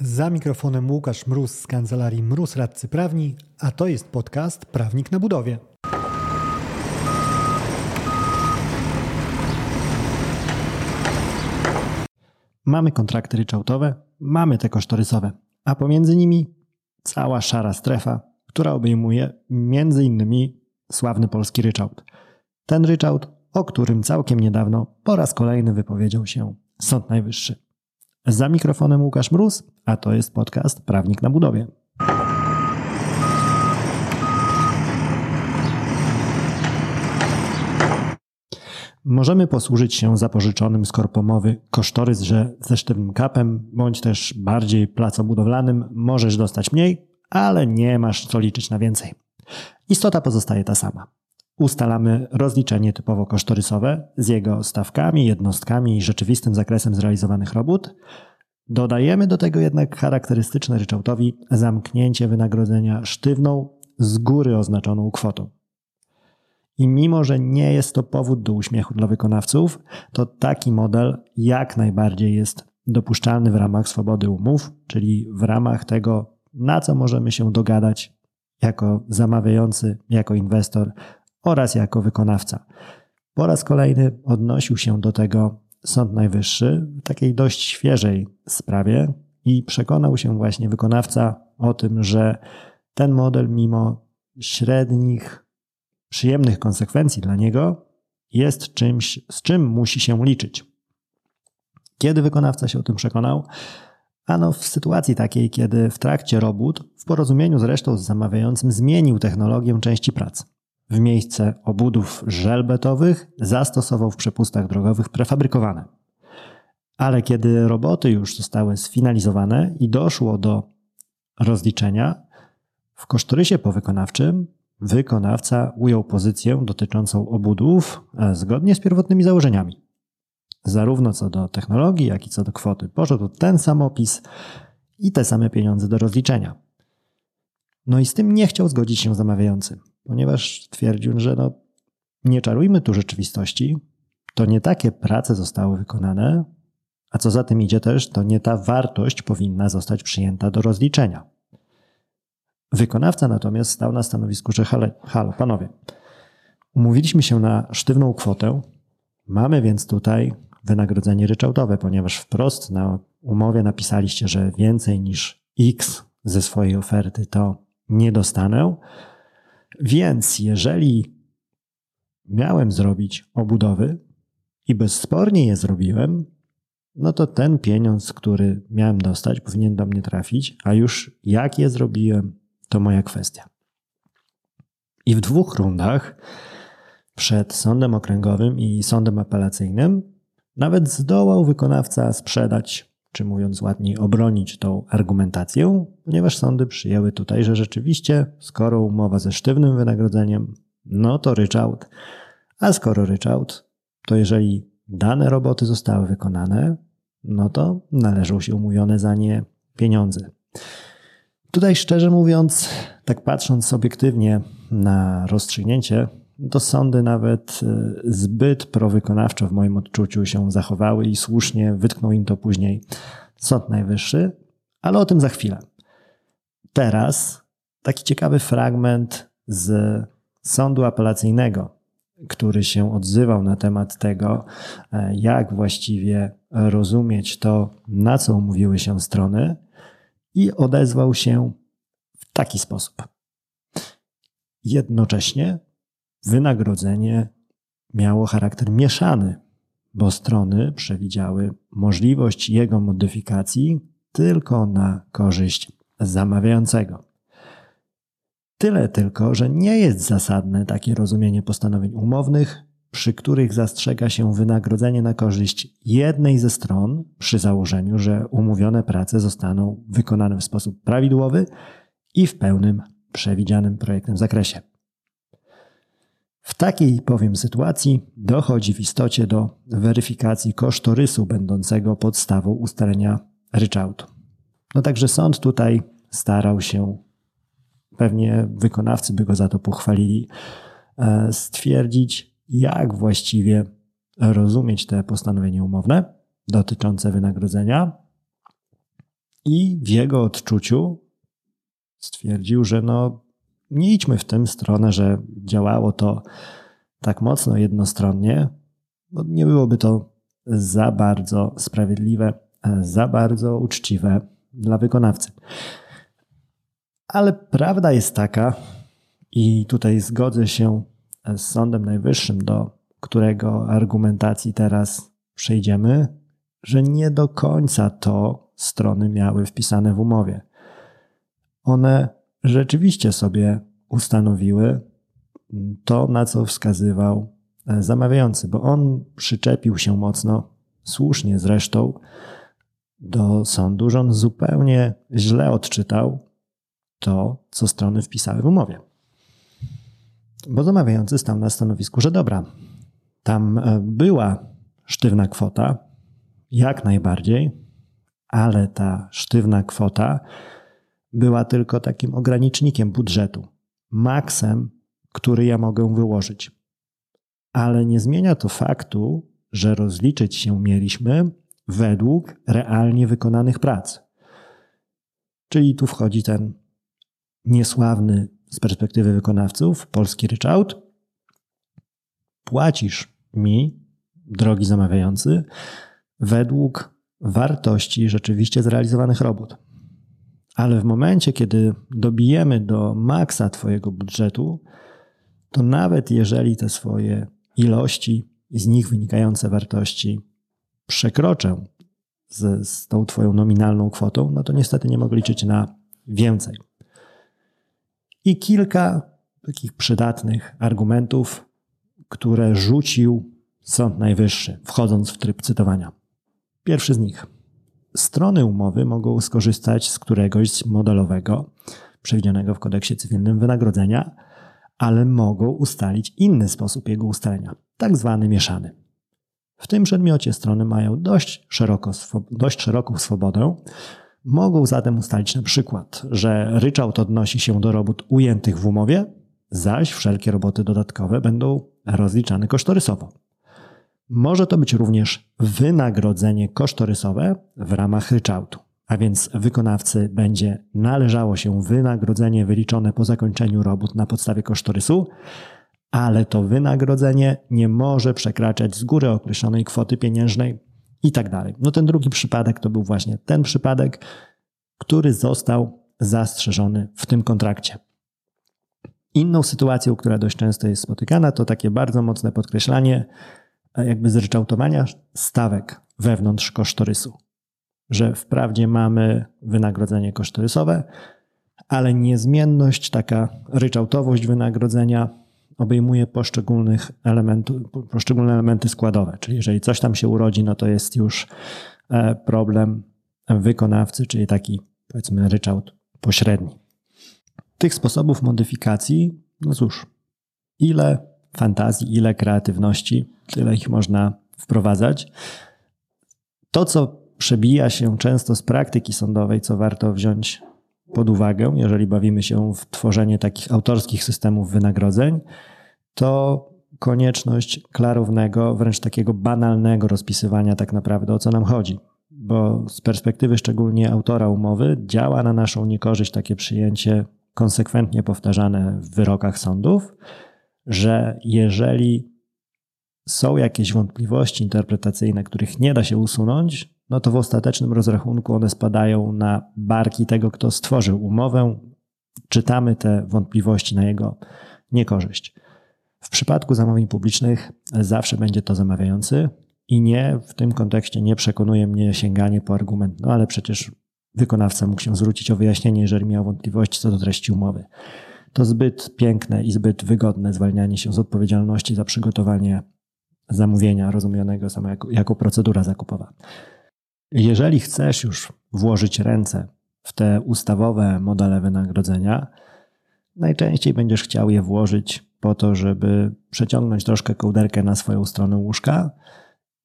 Za mikrofonem Łukasz Mróz z kancelarii Mróz Radcy Prawni, a to jest podcast Prawnik na budowie. Mamy kontrakty ryczałtowe, mamy te kosztorysowe, a pomiędzy nimi cała szara strefa, która obejmuje innymi sławny polski ryczałt. Ten ryczałt, o którym całkiem niedawno po raz kolejny wypowiedział się Sąd Najwyższy. Za mikrofonem Łukasz Mróz, a to jest podcast Prawnik na budowie. Możemy posłużyć się zapożyczonym z korpomowy kosztorys, że ze sztywnym kapem, bądź też bardziej placobudowlanym możesz dostać mniej, ale nie masz co liczyć na więcej. Istota pozostaje ta sama. Ustalamy rozliczenie typowo kosztorysowe z jego stawkami, jednostkami i rzeczywistym zakresem zrealizowanych robót. Dodajemy do tego jednak charakterystyczne ryczałtowi zamknięcie wynagrodzenia sztywną, z góry oznaczoną kwotą. I mimo, że nie jest to powód do uśmiechu dla wykonawców, to taki model jak najbardziej jest dopuszczalny w ramach swobody umów, czyli w ramach tego, na co możemy się dogadać jako zamawiający, jako inwestor oraz jako wykonawca. Po raz kolejny odnosił się do tego Sąd Najwyższy w takiej dość świeżej sprawie i przekonał się właśnie wykonawca o tym, że ten model, mimo średnich, przyjemnych konsekwencji dla niego, jest czymś, z czym musi się liczyć. Kiedy wykonawca się o tym przekonał? Ano w sytuacji takiej, kiedy w trakcie robót, w porozumieniu zresztą z zamawiającym, zmienił technologię części pracy. W miejsce obudów żelbetowych zastosował w przepustach drogowych prefabrykowane. Ale kiedy roboty już zostały sfinalizowane i doszło do rozliczenia, w kosztorysie powykonawczym wykonawca ujął pozycję dotyczącą obudów e, zgodnie z pierwotnymi założeniami. Zarówno co do technologii, jak i co do kwoty. Poszedł ten sam opis i te same pieniądze do rozliczenia. No i z tym nie chciał zgodzić się zamawiający ponieważ twierdził, że no, nie czarujmy tu rzeczywistości, to nie takie prace zostały wykonane, a co za tym idzie też, to nie ta wartość powinna zostać przyjęta do rozliczenia. Wykonawca natomiast stał na stanowisku, że halo, halo panowie, umówiliśmy się na sztywną kwotę, mamy więc tutaj wynagrodzenie ryczałtowe, ponieważ wprost na umowie napisaliście, że więcej niż X ze swojej oferty to nie dostanę, więc jeżeli miałem zrobić obudowy i bezspornie je zrobiłem, no to ten pieniądz, który miałem dostać, powinien do mnie trafić, a już jak je zrobiłem, to moja kwestia. I w dwóch rundach przed sądem okręgowym i sądem apelacyjnym nawet zdołał wykonawca sprzedać czy mówiąc ładniej, obronić tą argumentację, ponieważ sądy przyjęły tutaj, że rzeczywiście, skoro umowa ze sztywnym wynagrodzeniem, no to ryczałt, a skoro ryczałt, to jeżeli dane roboty zostały wykonane, no to należą się umówione za nie pieniądze. Tutaj szczerze mówiąc, tak patrząc obiektywnie na rozstrzygnięcie, to sądy nawet e, zbyt prowykonawczo w moim odczuciu się zachowały i słusznie wytknął im to później Sąd Najwyższy, ale o tym za chwilę. Teraz taki ciekawy fragment z sądu apelacyjnego, który się odzywał na temat tego, e, jak właściwie rozumieć to, na co umówiły się strony, i odezwał się w taki sposób. Jednocześnie wynagrodzenie miało charakter mieszany, bo strony przewidziały możliwość jego modyfikacji tylko na korzyść zamawiającego. Tyle tylko, że nie jest zasadne takie rozumienie postanowień umownych, przy których zastrzega się wynagrodzenie na korzyść jednej ze stron, przy założeniu, że umówione prace zostaną wykonane w sposób prawidłowy i w pełnym przewidzianym projektem zakresie. W takiej powiem sytuacji dochodzi w istocie do weryfikacji kosztorysu będącego podstawą ustalenia ryczałtu. No także sąd tutaj starał się, pewnie wykonawcy by go za to pochwalili, e, stwierdzić, jak właściwie rozumieć te postanowienie umowne dotyczące wynagrodzenia I w jego odczuciu stwierdził, że no, nie idźmy w tę stronę, że działało to tak mocno jednostronnie, bo nie byłoby to za bardzo sprawiedliwe, za bardzo uczciwe dla wykonawcy. Ale prawda jest taka, i tutaj zgodzę się z Sądem Najwyższym, do którego argumentacji teraz przejdziemy, że nie do końca to strony miały wpisane w umowie. One rzeczywiście sobie ustanowiły to, na co wskazywał e, zamawiający, bo on przyczepił się mocno, słusznie zresztą, do sądu, że on zupełnie źle odczytał to, co strony wpisały w umowie. Bo zamawiający stał na stanowisku, że dobra, tam e, była sztywna kwota, jak najbardziej, ale ta sztywna kwota była tylko takim ogranicznikiem budżetu, maksem, który ja mogę wyłożyć. Ale nie zmienia to faktu, że rozliczyć się mieliśmy według realnie wykonanych prac. Czyli tu wchodzi ten niesławny z perspektywy wykonawców polski ryczałt. Płacisz mi, drogi zamawiający, według wartości rzeczywiście zrealizowanych robót. Ale w momencie, kiedy dobijemy do maksa Twojego budżetu, to nawet jeżeli te swoje ilości i z nich wynikające wartości przekroczę z, z tą Twoją nominalną kwotą, no to niestety nie mogę liczyć na więcej. I kilka takich przydatnych argumentów, które rzucił Sąd Najwyższy, wchodząc w tryb cytowania. Pierwszy z nich. Strony umowy mogą skorzystać z któregoś modelowego, przewidzianego w kodeksie cywilnym wynagrodzenia, ale mogą ustalić inny sposób jego ustalenia, tak zwany mieszany. W tym przedmiocie strony mają dość, szeroko, dość szeroką swobodę. Mogą zatem ustalić na przykład, że ryczałt odnosi się do robót ujętych w umowie, zaś wszelkie roboty dodatkowe będą rozliczane kosztorysowo. Może to być również wynagrodzenie kosztorysowe w ramach ryczałtu, a więc wykonawcy będzie należało się wynagrodzenie wyliczone po zakończeniu robót na podstawie kosztorysu, ale to wynagrodzenie nie może przekraczać z góry określonej kwoty pieniężnej i tak dalej. No ten drugi przypadek to był właśnie ten przypadek, który został zastrzeżony w tym kontrakcie. Inną sytuacją, która dość często jest spotykana, to takie bardzo mocne podkreślanie jakby zryczałtowania stawek wewnątrz kosztorysu. Że wprawdzie mamy wynagrodzenie kosztorysowe, ale niezmienność, taka ryczałtowość wynagrodzenia obejmuje poszczególnych elementów, poszczególne elementy składowe. Czyli jeżeli coś tam się urodzi, no to jest już e, problem wykonawcy, czyli taki powiedzmy ryczałt pośredni. Tych sposobów modyfikacji, no cóż, ile fantazji, ile kreatywności, tyle ich można wprowadzać. To, co przebija się często z praktyki sądowej, co warto wziąć pod uwagę, jeżeli bawimy się w tworzenie takich autorskich systemów wynagrodzeń, to konieczność klarownego, wręcz takiego banalnego rozpisywania tak naprawdę o co nam chodzi. Bo z perspektywy szczególnie autora umowy działa na naszą niekorzyść takie przyjęcie konsekwentnie powtarzane w wyrokach sądów, że jeżeli są jakieś wątpliwości interpretacyjne, których nie da się usunąć, no to w ostatecznym rozrachunku one spadają na barki tego, kto stworzył umowę. Czytamy te wątpliwości na jego niekorzyść. W przypadku zamówień publicznych zawsze będzie to zamawiający i nie w tym kontekście nie przekonuje mnie sięganie po argument, no ale przecież wykonawca mógł się zwrócić o wyjaśnienie, jeżeli miał wątpliwości co do treści umowy. To zbyt piękne i zbyt wygodne zwalnianie się z odpowiedzialności za przygotowanie zamówienia rozumianego samo jako, jako procedura zakupowa. Jeżeli chcesz już włożyć ręce w te ustawowe modele wynagrodzenia, najczęściej będziesz chciał je włożyć po to, żeby przeciągnąć troszkę kołderkę na swoją stronę łóżka.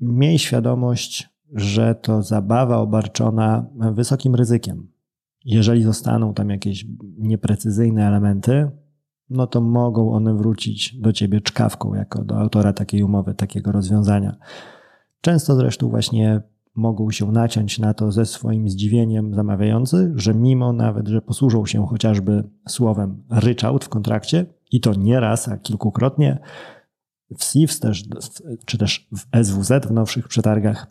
Miej świadomość, że to zabawa obarczona wysokim ryzykiem. Jeżeli zostaną tam jakieś nieprecyzyjne elementy, no to mogą one wrócić do ciebie czkawką, jako do autora takiej umowy, takiego rozwiązania. Często zresztą właśnie mogą się naciąć na to ze swoim zdziwieniem zamawiający, że mimo nawet, że posłużą się chociażby słowem ryczałt w kontrakcie i to nie raz, a kilkukrotnie, w SIFS też, czy też w SWZ w nowszych przetargach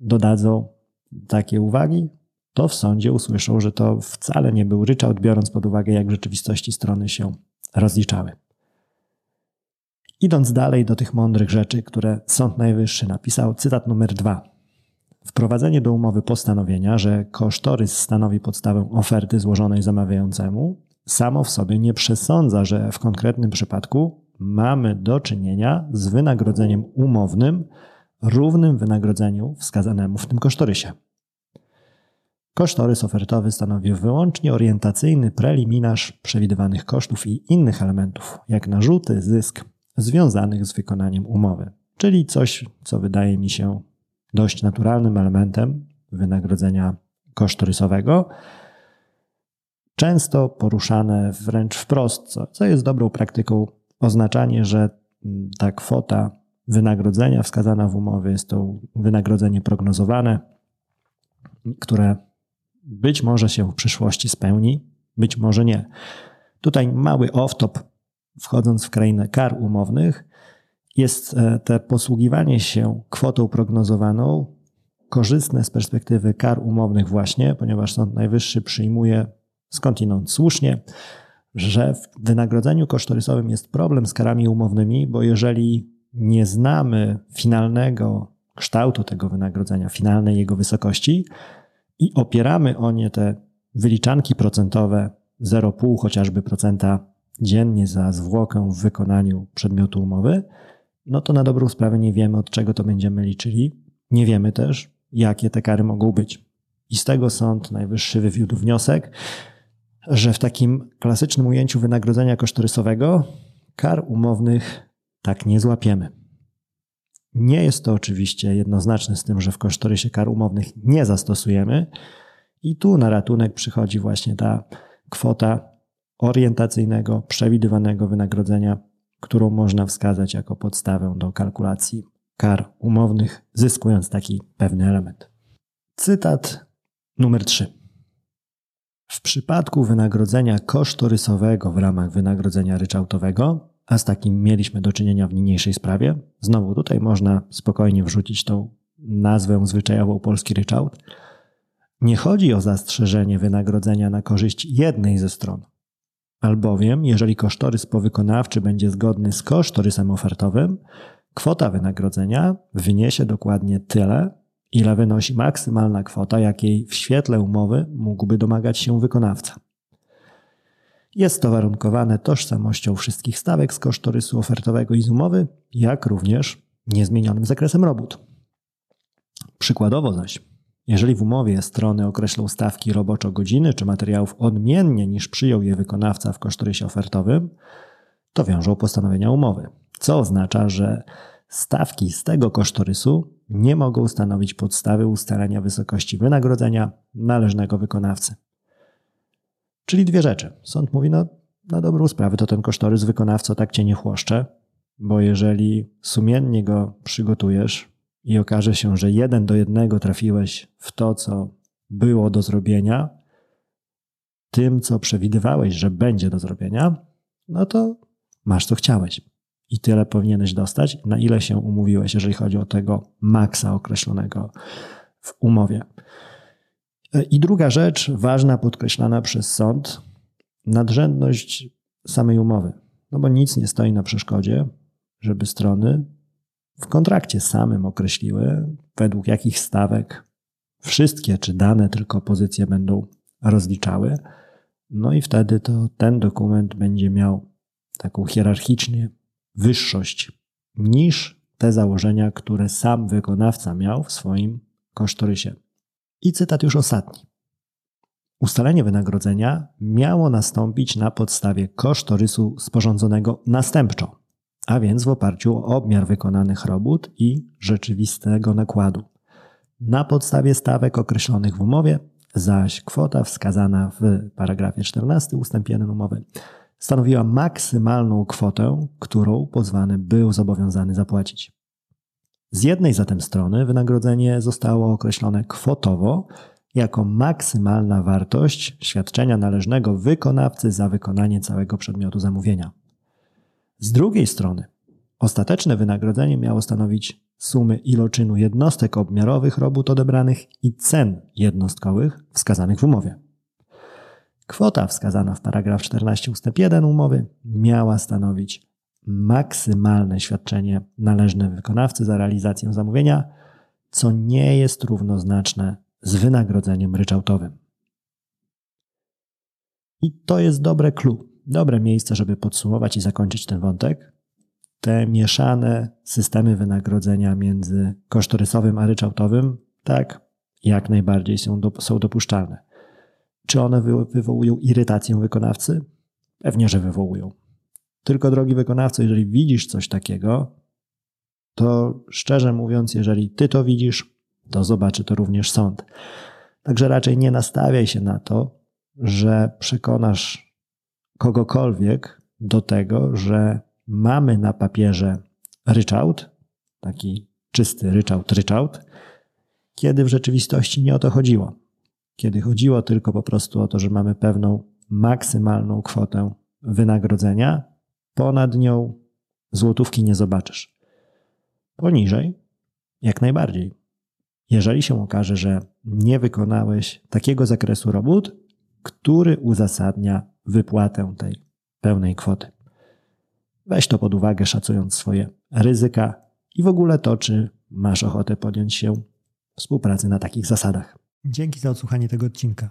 dodadzą takie uwagi, to w sądzie usłyszą, że to wcale nie był ryczałt, biorąc pod uwagę, jak w rzeczywistości strony się rozliczały. Idąc dalej do tych mądrych rzeczy, które Sąd Najwyższy napisał, cytat numer dwa. Wprowadzenie do umowy postanowienia, że kosztorys stanowi podstawę oferty złożonej zamawiającemu, samo w sobie nie przesądza, że w konkretnym przypadku mamy do czynienia z wynagrodzeniem umownym równym wynagrodzeniu wskazanemu w tym kosztorysie. Kosztorys ofertowy stanowi wyłącznie orientacyjny preliminarz przewidywanych kosztów i innych elementów, jak narzuty, zysk, związanych z wykonaniem umowy. Czyli coś, co wydaje mi się dość naturalnym elementem wynagrodzenia kosztorysowego, często poruszane wręcz wprost, co, co jest dobrą praktyką, oznaczanie, że ta kwota wynagrodzenia wskazana w umowie jest to wynagrodzenie prognozowane, które być może się w przyszłości spełni, być może nie. Tutaj mały off-top, wchodząc w krainę kar umownych, jest e, te posługiwanie się kwotą prognozowaną korzystne z perspektywy kar umownych właśnie, ponieważ Sąd Najwyższy przyjmuje skądinąd słusznie, że w wynagrodzeniu kosztorysowym jest problem z karami umownymi, bo jeżeli nie znamy finalnego kształtu tego wynagrodzenia, finalnej jego wysokości i opieramy o nie te wyliczanki procentowe 0,5 chociażby procenta dziennie za zwłokę w wykonaniu przedmiotu umowy, no to na dobrą sprawę nie wiemy, od czego to będziemy liczyli. Nie wiemy też, jakie te kary mogą być. I z tego Sąd Najwyższy wywiódł wniosek, że w takim klasycznym ujęciu wynagrodzenia kosztorysowego kar umownych tak nie złapiemy. Nie jest to oczywiście jednoznaczne z tym, że w kosztorysie kar umownych nie zastosujemy, i tu na ratunek przychodzi właśnie ta kwota orientacyjnego, przewidywanego wynagrodzenia którą można wskazać jako podstawę do kalkulacji kar umownych, zyskując taki pewny element. Cytat numer 3. W przypadku wynagrodzenia kosztorysowego w ramach wynagrodzenia ryczałtowego, a z takim mieliśmy do czynienia w niniejszej sprawie, znowu tutaj można spokojnie wrzucić tą nazwę zwyczajową polski ryczałt, nie chodzi o zastrzeżenie wynagrodzenia na korzyść jednej ze stron, Albowiem, jeżeli kosztorys powykonawczy będzie zgodny z kosztorysem ofertowym, kwota wynagrodzenia wyniesie dokładnie tyle, ile wynosi maksymalna kwota, jakiej w świetle umowy mógłby domagać się wykonawca. Jest to warunkowane tożsamością wszystkich stawek z kosztorysu ofertowego i z umowy, jak również niezmienionym zakresem robót. Przykładowo zaś, jeżeli w umowie strony określą stawki roboczo-godziny czy materiałów odmiennie niż przyjął je wykonawca w kosztorysie ofertowym, to wiążą postanowienia umowy, co oznacza, że stawki z tego kosztorysu nie mogą stanowić podstawy ustalenia wysokości wynagrodzenia należnego wykonawcy. Czyli dwie rzeczy. Sąd mówi, no na dobrą sprawę to ten kosztorys wykonawco tak cię nie chłoszcze, bo jeżeli sumiennie go przygotujesz, i okaże się, że jeden do jednego trafiłeś w to, co było do zrobienia, tym, co przewidywałeś, że będzie do zrobienia, no to masz co chciałeś. I tyle powinieneś dostać, na ile się umówiłeś, jeżeli chodzi o tego maksa określonego w umowie. I druga rzecz, ważna, podkreślana przez sąd, nadrzędność samej umowy. No bo nic nie stoi na przeszkodzie, żeby strony w kontrakcie samym określiły, według jakich stawek wszystkie czy dane tylko pozycje będą rozliczały. No i wtedy to ten dokument będzie miał taką hierarchicznie wyższość niż te założenia, które sam wykonawca miał w swoim kosztorysie. I cytat już ostatni. Ustalenie wynagrodzenia miało nastąpić na podstawie kosztorysu sporządzonego następczo a więc w oparciu o obmiar wykonanych robót i rzeczywistego nakładu. Na podstawie stawek określonych w umowie, zaś kwota wskazana w paragrafie 14 ustęp 1 umowy stanowiła maksymalną kwotę, którą pozwany był zobowiązany zapłacić. Z jednej zatem strony wynagrodzenie zostało określone kwotowo jako maksymalna wartość świadczenia należnego wykonawcy za wykonanie całego przedmiotu zamówienia. Z drugiej strony ostateczne wynagrodzenie miało stanowić sumy iloczynu jednostek obmiarowych robót odebranych i cen jednostkowych wskazanych w umowie. Kwota wskazana w paragraf 14 ust. 1 umowy miała stanowić maksymalne świadczenie należne wykonawcy za realizację zamówienia, co nie jest równoznaczne z wynagrodzeniem ryczałtowym. I to jest dobre clue, dobre miejsce, żeby podsumować i zakończyć ten wątek. Te mieszane systemy wynagrodzenia między kosztorysowym a ryczałtowym, tak, jak najbardziej są, są dopuszczalne. Czy one wywołują irytację wykonawcy? Pewnie, że wywołują. Tylko drogi wykonawco, jeżeli widzisz coś takiego, to szczerze mówiąc, jeżeli ty to widzisz, to zobaczy to również sąd. Także raczej nie nastawiaj się na to, że przekonasz kogokolwiek do tego, że mamy na papierze ryczałt, taki czysty ryczałt, ryczałt, kiedy w rzeczywistości nie o to chodziło. Kiedy chodziło tylko po prostu o to, że mamy pewną maksymalną kwotę wynagrodzenia, ponad nią złotówki nie zobaczysz. Poniżej jak najbardziej. Jeżeli się okaże, że nie wykonałeś takiego zakresu robót, który uzasadnia wypłatę tej pełnej kwoty. Weź to pod uwagę, szacując swoje ryzyka i w ogóle to, czy masz ochotę podjąć się współpracy na takich zasadach. Dzięki za odsłuchanie tego odcinka.